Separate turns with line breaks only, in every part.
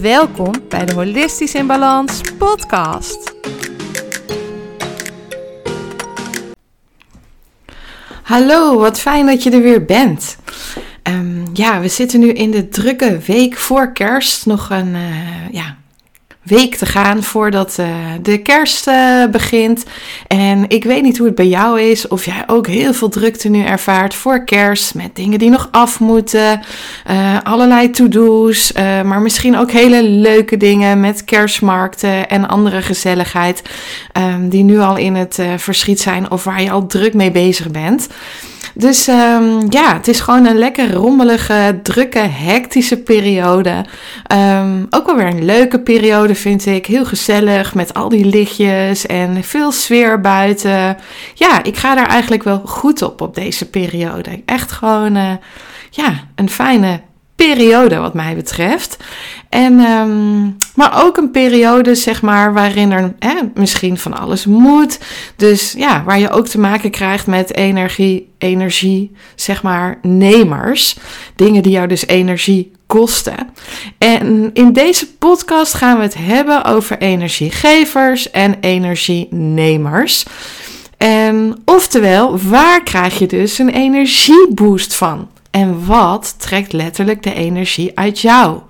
Welkom bij de Holistisch in Balans podcast.
Hallo, wat fijn dat je er weer bent. Um, ja, we zitten nu in de drukke week voor kerst. Nog een uh, ja, week te gaan voordat uh, de kerst uh, begint. En ik weet niet hoe het bij jou is, of jij ook heel veel drukte nu ervaart voor kerst. Met dingen die nog af moeten, uh, allerlei to-do's, maar misschien ook hele leuke dingen met kerstmarkten en andere gezelligheid. Um, die nu al in het verschiet zijn of waar je al druk mee bezig bent. Dus um, ja, het is gewoon een lekker rommelige, drukke, hectische periode. Um, ook wel weer een leuke periode vind ik. Heel gezellig met al die lichtjes en veel sfeer buiten. Ja, ik ga daar eigenlijk wel goed op op deze periode. Echt gewoon uh, ja, een fijne periode wat mij betreft. En, um, maar ook een periode, zeg maar, waarin er hè, misschien van alles moet. Dus ja, waar je ook te maken krijgt met energie, energie, zeg maar, nemers. Dingen die jou dus energie kosten. En in deze podcast gaan we het hebben over energiegevers en energienemers. En oftewel, waar krijg je dus een energieboost van? En wat trekt letterlijk de energie uit jou?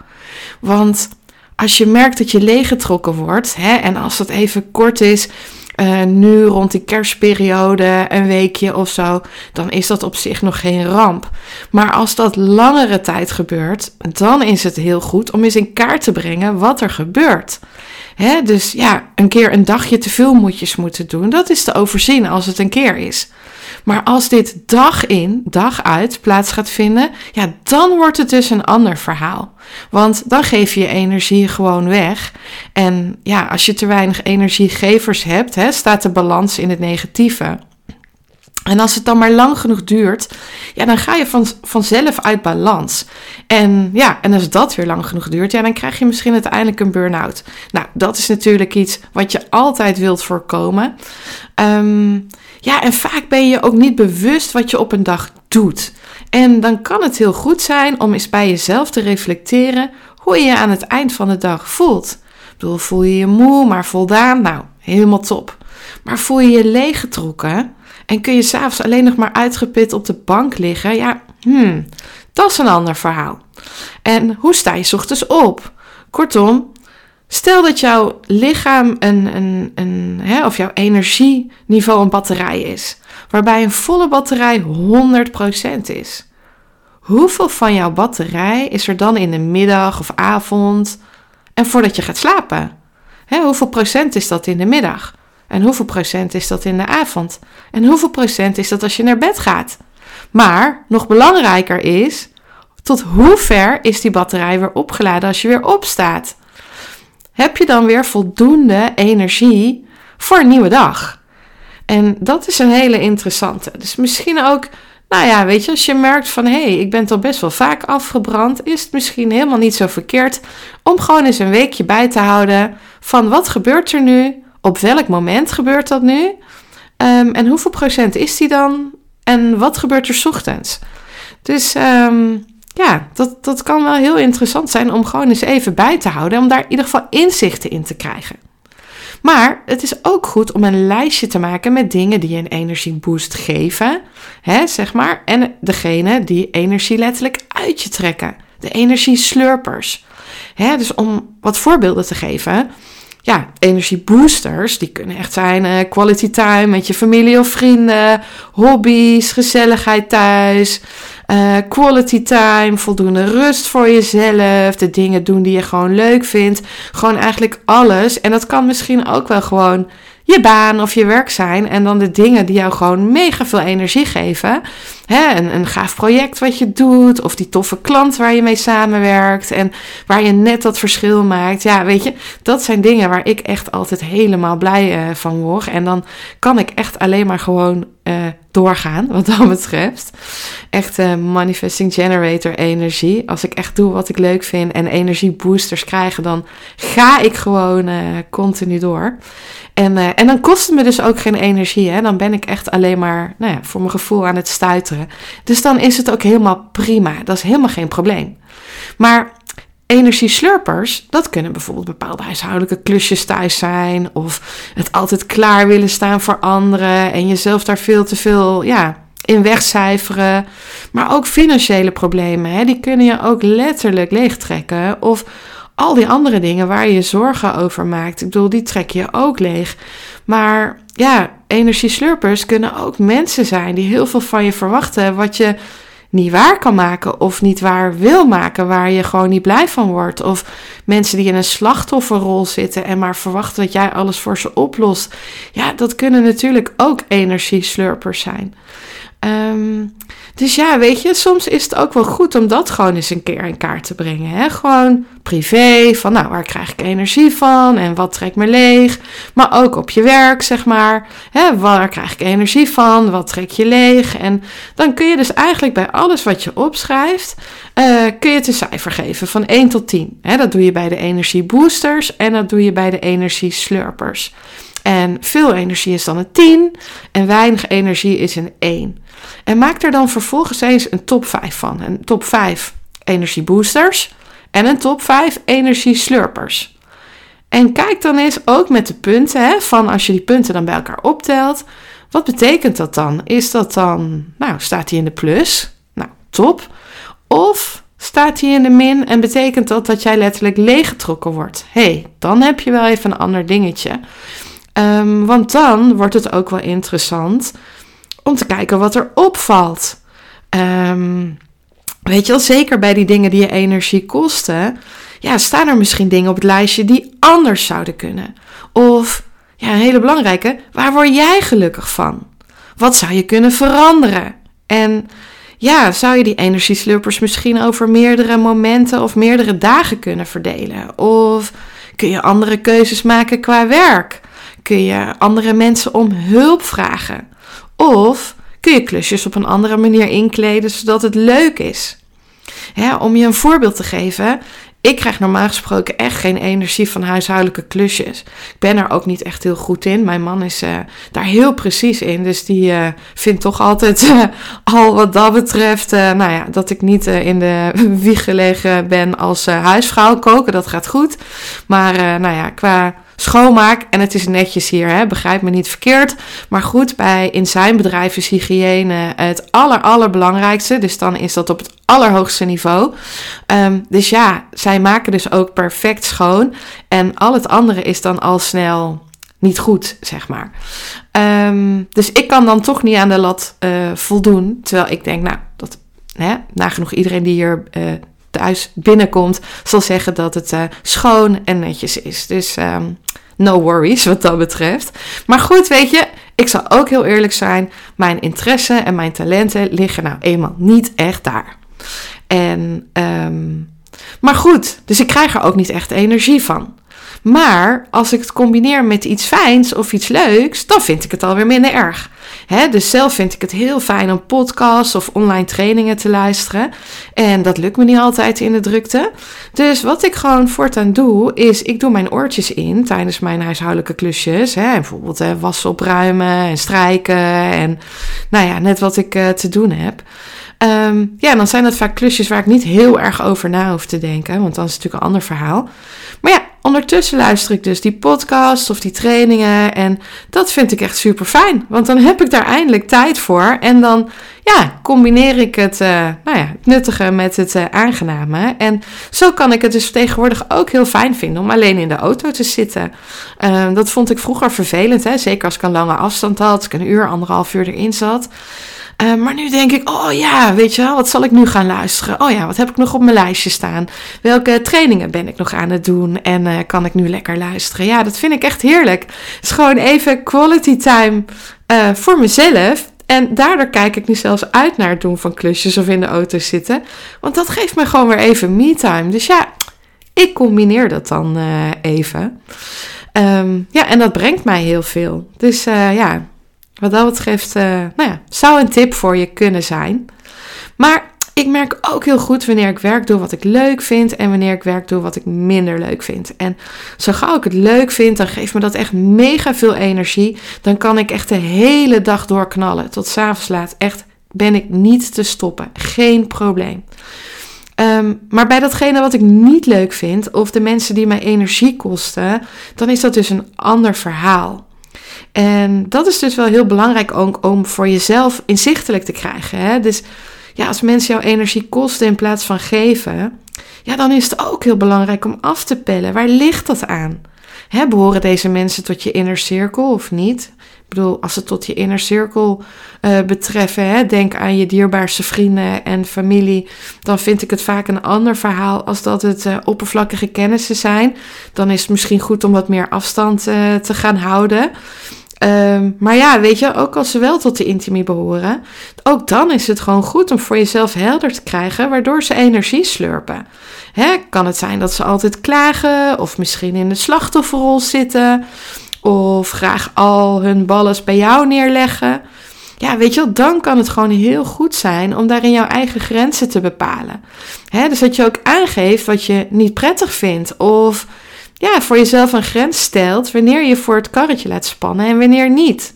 Want als je merkt dat je leeggetrokken wordt, hè, en als dat even kort is, uh, nu rond die kerstperiode, een weekje of zo, dan is dat op zich nog geen ramp. Maar als dat langere tijd gebeurt, dan is het heel goed om eens in kaart te brengen wat er gebeurt. Hè, dus ja, een keer een dagje te veel moetjes moeten doen, dat is te overzien als het een keer is. Maar als dit dag in, dag uit plaats gaat vinden, ja, dan wordt het dus een ander verhaal. Want dan geef je je energie gewoon weg. En ja, als je te weinig energiegevers hebt, hè, staat de balans in het negatieve. En als het dan maar lang genoeg duurt, ja, dan ga je van, vanzelf uit balans. En ja, en als dat weer lang genoeg duurt, ja, dan krijg je misschien uiteindelijk een burn-out. Nou, dat is natuurlijk iets wat je altijd wilt voorkomen. Um, ja, en vaak ben je ook niet bewust wat je op een dag doet. En dan kan het heel goed zijn om eens bij jezelf te reflecteren hoe je je aan het eind van de dag voelt. Ik bedoel, voel je je moe, maar voldaan? Nou, helemaal top. Maar voel je je leeggetrokken en kun je s'avonds alleen nog maar uitgeput op de bank liggen? Ja, hmm, dat is een ander verhaal. En hoe sta je ochtends op? Kortom, Stel dat jouw lichaam een, een, een, hè, of jouw energieniveau een batterij is, waarbij een volle batterij 100% is. Hoeveel van jouw batterij is er dan in de middag of avond en voordat je gaat slapen? Hè, hoeveel procent is dat in de middag? En hoeveel procent is dat in de avond? En hoeveel procent is dat als je naar bed gaat? Maar nog belangrijker is, tot hoe ver is die batterij weer opgeladen als je weer opstaat? Heb je dan weer voldoende energie voor een nieuwe dag? En dat is een hele interessante. Dus misschien ook, nou ja, weet je, als je merkt van hé, hey, ik ben toch best wel vaak afgebrand, is het misschien helemaal niet zo verkeerd om gewoon eens een weekje bij te houden van wat gebeurt er nu? Op welk moment gebeurt dat nu? Um, en hoeveel procent is die dan? En wat gebeurt er ochtends? Dus um, ja, dat, dat kan wel heel interessant zijn om gewoon eens even bij te houden. Om daar in ieder geval inzichten in te krijgen. Maar het is ook goed om een lijstje te maken met dingen die een energieboost geven. Hè, zeg maar. En degene die energie letterlijk uit je trekken. De energieslurpers. Hè, dus om wat voorbeelden te geven. Ja, energieboosters, die kunnen echt zijn uh, quality time met je familie of vrienden, hobby's, gezelligheid thuis, uh, quality time, voldoende rust voor jezelf, de dingen doen die je gewoon leuk vindt. Gewoon eigenlijk alles. En dat kan misschien ook wel gewoon je baan of je werk zijn. En dan de dingen die jou gewoon mega veel energie geven. Hè, een, een gaaf project wat je doet. Of die toffe klant waar je mee samenwerkt. En waar je net dat verschil maakt. Ja, weet je, dat zijn dingen waar ik echt altijd helemaal blij uh, van word. En dan kan ik echt alleen maar gewoon uh, doorgaan, wat dat betreft. Echt uh, manifesting generator energie. Als ik echt doe wat ik leuk vind en energieboosters krijgen, dan ga ik gewoon continu door. En, en dan kost het me dus ook geen energie. Hè? Dan ben ik echt alleen maar, nou ja, voor mijn gevoel aan het stuiteren. Dus dan is het ook helemaal prima. Dat is helemaal geen probleem. Maar energieslurpers, dat kunnen bijvoorbeeld bepaalde huishoudelijke klusjes thuis zijn. Of het altijd klaar willen staan voor anderen. En jezelf daar veel te veel ja, in wegcijferen. Maar ook financiële problemen, hè, die kunnen je ook letterlijk leegtrekken. Of al die andere dingen waar je je zorgen over maakt. Ik bedoel, die trek je ook leeg. Maar ja, energieslurpers kunnen ook mensen zijn die heel veel van je verwachten. Wat je niet waar kan maken of niet waar wil maken, waar je gewoon niet blij van wordt. Of mensen die in een slachtofferrol zitten en maar verwachten dat jij alles voor ze oplost. Ja, dat kunnen natuurlijk ook energieslurpers zijn. Um, dus ja, weet je, soms is het ook wel goed om dat gewoon eens een keer in kaart te brengen. Hè? Gewoon privé, van nou, waar krijg ik energie van en wat trekt me leeg. Maar ook op je werk, zeg maar. Hè? Waar krijg ik energie van, wat trek je leeg. En dan kun je dus eigenlijk bij alles wat je opschrijft, uh, kun je het een cijfer geven van 1 tot 10. Hè? Dat doe je bij de energieboosters en dat doe je bij de energieslurpers. En veel energie is dan een 10 en weinig energie is een 1. En maak er dan vervolgens eens een top 5 van. Een top 5 energieboosters en een top 5 energieslurpers. En kijk dan eens ook met de punten, hè, van als je die punten dan bij elkaar optelt. Wat betekent dat dan? Is dat dan, nou, staat die in de plus? Nou, top. Of staat die in de min en betekent dat dat jij letterlijk leeggetrokken wordt? hey, dan heb je wel even een ander dingetje. Um, want dan wordt het ook wel interessant om te kijken wat er opvalt. Um, weet je wel, zeker bij die dingen die je energie kosten, ja, staan er misschien dingen op het lijstje die anders zouden kunnen. Of, ja, een hele belangrijke, waar word jij gelukkig van? Wat zou je kunnen veranderen? En ja, zou je die energieslurpers misschien over meerdere momenten of meerdere dagen kunnen verdelen? Of kun je andere keuzes maken qua werk? Kun je andere mensen om hulp vragen? Of kun je klusjes op een andere manier inkleden zodat het leuk is? om je een voorbeeld te geven, ik krijg normaal gesproken echt geen energie van huishoudelijke klusjes. Ik ben er ook niet echt heel goed in. Mijn man is uh, daar heel precies in. Dus die uh, vindt toch altijd uh, al wat dat betreft, nou ja, dat ik niet in de wieg gelegen ben als huisvrouw. Koken, dat gaat goed. Maar nou ja, qua schoonmaak. En het is netjes hier, hè? begrijp me niet verkeerd. Maar goed, bij, in zijn bedrijf is hygiëne het aller, allerbelangrijkste. Dus dan is dat op het allerhoogste niveau. Um, dus ja, zij maken dus ook perfect schoon. En al het andere is dan al snel niet goed, zeg maar. Um, dus ik kan dan toch niet aan de lat uh, voldoen. Terwijl ik denk, nou, dat hè, nagenoeg iedereen die hier uh, thuis binnenkomt, zal zeggen dat het uh, schoon en netjes is. Dus um, no worries wat dat betreft. Maar goed, weet je, ik zal ook heel eerlijk zijn. Mijn interesse en mijn talenten liggen nou eenmaal niet echt daar. En, um, maar goed, dus ik krijg er ook niet echt energie van. Maar als ik het combineer met iets fijns of iets leuks, dan vind ik het alweer minder erg. Dus zelf vind ik het heel fijn om podcasts of online trainingen te luisteren. En dat lukt me niet altijd in de drukte. Dus wat ik gewoon voortaan doe, is ik doe mijn oortjes in tijdens mijn huishoudelijke klusjes. Hè, bijvoorbeeld wassen opruimen en strijken en nou ja, net wat ik uh, te doen heb. Um, ja, dan zijn dat vaak klusjes waar ik niet heel erg over na hoef te denken, want dan is het natuurlijk een ander verhaal. Maar ja, ondertussen luister ik dus die podcast of die trainingen en dat vind ik echt super fijn, want dan heb ik daar eindelijk tijd voor en dan ja, combineer ik het, uh, nou ja, nuttige met het uh, aangename. En zo kan ik het dus tegenwoordig ook heel fijn vinden om alleen in de auto te zitten. Uh, dat vond ik vroeger vervelend, hè? zeker als ik een lange afstand had, als ik een uur, anderhalf uur erin zat. Uh, maar nu denk ik, oh ja, weet je wel, wat zal ik nu gaan luisteren? Oh ja, wat heb ik nog op mijn lijstje staan? Welke trainingen ben ik nog aan het doen? En uh, kan ik nu lekker luisteren? Ja, dat vind ik echt heerlijk. Het is gewoon even quality time uh, voor mezelf. En daardoor kijk ik nu zelfs uit naar het doen van klusjes of in de auto zitten. Want dat geeft me gewoon weer even me-time. Dus ja, ik combineer dat dan even. Um, ja, en dat brengt mij heel veel. Dus ja, wat dat betreft, uh, nou ja, zou een tip voor je kunnen zijn. Maar ik merk ook heel goed wanneer ik werk doe wat ik leuk vind en wanneer ik werk doe wat ik minder leuk vind. En zo gauw ik het leuk vind, dan geeft me dat echt mega veel energie. Dan kan ik echt de hele dag doorknallen. Tot s'avonds laat. Echt ben ik niet te stoppen. Geen probleem. Um, maar bij datgene wat ik niet leuk vind, of de mensen die mij energie kosten, dan is dat dus een ander verhaal. En dat is dus wel heel belangrijk ook om voor jezelf inzichtelijk te krijgen. Hè? Dus ja, als mensen jouw energie kosten in plaats van geven, ja, dan is het ook heel belangrijk om af te pellen. Waar ligt dat aan? Hè, behoren deze mensen tot je inner cirkel of niet? Ik bedoel, als het tot je inner cirkel uh, betreffen, hè, denk aan je dierbaarste vrienden en familie, dan vind ik het vaak een ander verhaal als dat het uh, oppervlakkige kennissen zijn. Dan is het misschien goed om wat meer afstand uh, te gaan houden. Um, maar ja, weet je, ook als ze wel tot de intimie behoren, ook dan is het gewoon goed om voor jezelf helder te krijgen, waardoor ze energie slurpen. Hè, kan het zijn dat ze altijd klagen, of misschien in de slachtofferrol zitten, of graag al hun ballen bij jou neerleggen. Ja, weet je dan kan het gewoon heel goed zijn om daarin jouw eigen grenzen te bepalen. Hè, dus dat je ook aangeeft wat je niet prettig vindt, of ja, voor jezelf een grens stelt wanneer je voor het karretje laat spannen en wanneer niet.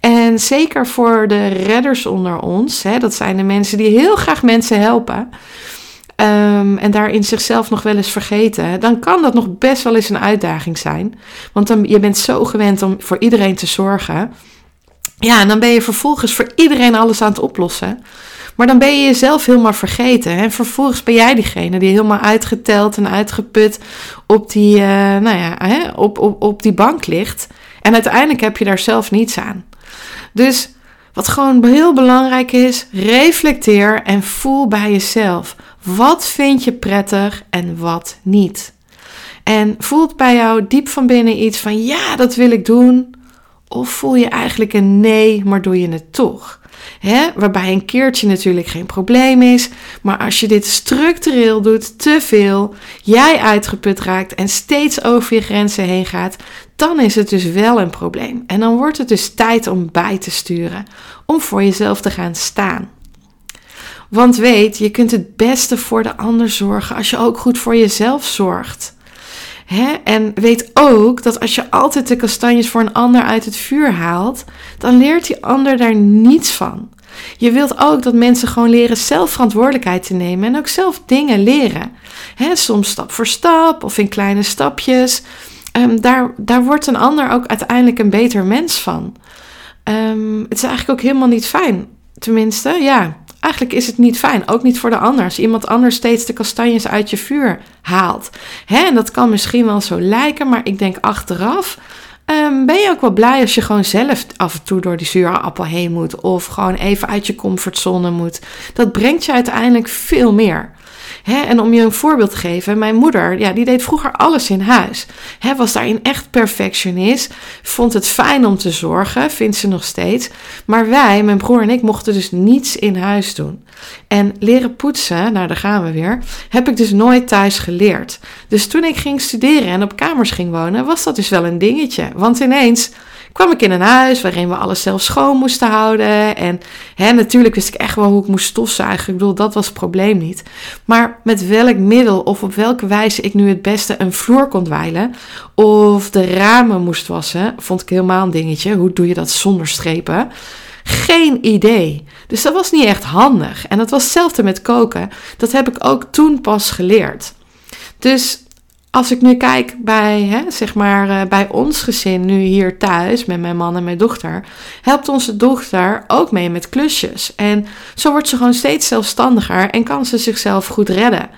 En zeker voor de redders onder ons, hè, dat zijn de mensen die heel graag mensen helpen. Um, en daarin zichzelf nog wel eens vergeten, dan kan dat nog best wel eens een uitdaging zijn. Want dan, je bent zo gewend om voor iedereen te zorgen. Ja, en dan ben je vervolgens voor iedereen alles aan het oplossen. Maar dan ben je jezelf helemaal vergeten. En vervolgens ben jij diegene die helemaal uitgeteld en uitgeput op die, uh, nou ja, hè, op, op, op die bank ligt. En uiteindelijk heb je daar zelf niets aan. Dus wat gewoon heel belangrijk is, reflecteer en voel bij jezelf. Wat vind je prettig en wat niet? En voelt bij jou diep van binnen iets van ja, dat wil ik doen? Of voel je eigenlijk een nee, maar doe je het toch? Hè? Waarbij een keertje natuurlijk geen probleem is. Maar als je dit structureel doet, te veel, jij uitgeput raakt en steeds over je grenzen heen gaat, dan is het dus wel een probleem. En dan wordt het dus tijd om bij te sturen, om voor jezelf te gaan staan. Want weet, je kunt het beste voor de ander zorgen als je ook goed voor jezelf zorgt. En weet ook dat als je altijd de kastanjes voor een ander uit het vuur haalt, dan leert die ander daar niets van. Je wilt ook dat mensen gewoon leren zelf verantwoordelijkheid te nemen en ook zelf dingen leren. soms stap voor stap of in kleine stapjes. Um, daar, daar wordt een ander ook uiteindelijk een beter mens van. Um, het is eigenlijk ook helemaal niet fijn. Tenminste, ja, Eigenlijk is het niet fijn, ook niet voor de ander. Als iemand anders steeds de kastanjes uit je vuur haalt. Hè, en dat kan misschien wel zo lijken, maar ik denk achteraf. Um, ben je ook wel blij als je gewoon zelf af en toe door die zure appel heen moet. Of gewoon even uit je comfortzone moet. Dat brengt je uiteindelijk veel meer. En om je een voorbeeld te geven, mijn moeder, ja, die deed vroeger alles in huis. Hè, was daarin echt perfectionist. Vond het fijn om te zorgen, vindt ze nog steeds. Maar wij, mijn broer en ik, mochten dus niets in huis doen. En leren poetsen, nou daar gaan we weer, heb ik dus nooit thuis geleerd. Dus toen ik ging studeren en op kamers ging wonen, was dat dus wel een dingetje. Want ineens kwam ik in een huis waarin we alles zelf schoon moesten houden. En hè, natuurlijk wist ik echt wel hoe ik moest stofzuigen. Ik bedoel, dat was het probleem niet. Maar met welk middel of op welke wijze ik nu het beste een vloer kon dweilen of de ramen moest wassen, vond ik helemaal een dingetje. Hoe doe je dat zonder strepen? Geen idee. Dus dat was niet echt handig. En dat was hetzelfde met koken. Dat heb ik ook toen pas geleerd. Dus als ik nu kijk bij, hè, zeg maar, uh, bij ons gezin, nu hier thuis met mijn man en mijn dochter, helpt onze dochter ook mee met klusjes. En zo wordt ze gewoon steeds zelfstandiger en kan ze zichzelf goed redden.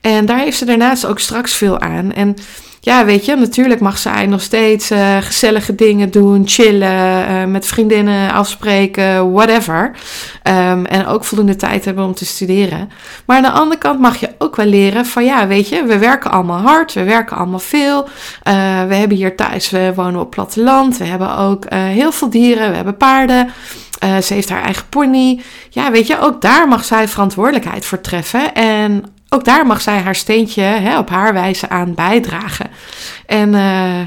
En daar heeft ze daarnaast ook straks veel aan. En ja, weet je, natuurlijk mag zij nog steeds uh, gezellige dingen doen, chillen, uh, met vriendinnen afspreken, whatever. Um, en ook voldoende tijd hebben om te studeren. Maar aan de andere kant mag je ook wel leren van ja, weet je, we werken allemaal hard, we werken allemaal veel. Uh, we hebben hier thuis, we wonen op platteland, we hebben ook heel veel dieren, we hebben paarden. ze heeft haar eigen pony. Ja, weet je, ook daar mag zij verantwoordelijkheid voor treffen. En ook daar mag zij haar steentje hè, op haar wijze aan bijdragen. En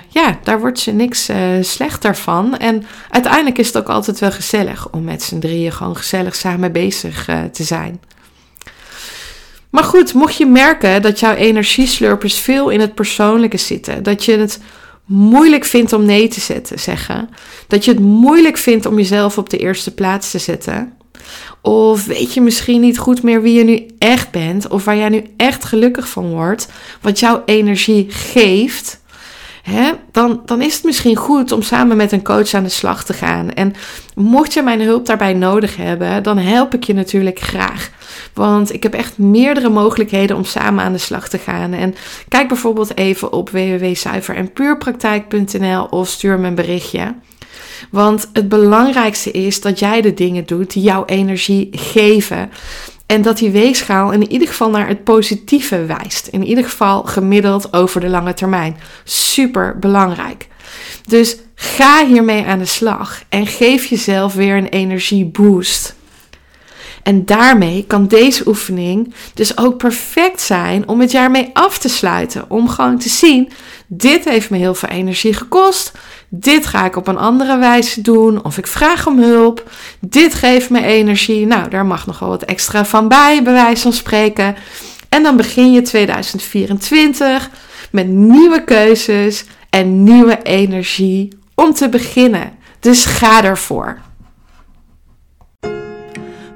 ja, daar wordt ze niks uh, slechter van. En uiteindelijk is het ook altijd wel gezellig om met z'n drieën gewoon gezellig samen bezig te zijn. Maar goed, mocht je merken dat jouw energieslurpers veel in het persoonlijke zitten, dat je het moeilijk vindt om nee te zetten, zeggen, dat je het moeilijk vindt om jezelf op de eerste plaats te zetten, of weet je misschien niet goed meer wie je nu echt bent, of waar jij nu echt gelukkig van wordt, wat jouw energie geeft. Hè, dan, dan is het misschien goed om samen met een coach aan de slag te gaan. En mocht je mijn hulp daarbij nodig hebben, dan help ik je natuurlijk graag. Want ik heb echt meerdere mogelijkheden om samen aan de slag te gaan. En kijk bijvoorbeeld even op www.zuiverenpuurpraktijk.nl of stuur me een berichtje. Want het belangrijkste is dat jij de dingen doet die jouw energie geven. En dat die weegschaal in ieder geval naar het positieve wijst. In ieder geval gemiddeld over de lange termijn. Super belangrijk. Dus ga hiermee aan de slag en geef jezelf weer een energieboost. En daarmee kan deze oefening dus ook perfect zijn om het jaar mee af te sluiten. Om gewoon te zien, dit heeft me heel veel energie gekost. Dit ga ik op een andere wijze doen. Of ik vraag om hulp. Dit geeft me energie. Nou, daar mag nog wel wat extra van bij, bij wijze van spreken. En dan begin je 2024 met nieuwe keuzes en nieuwe energie om te beginnen. Dus ga ervoor.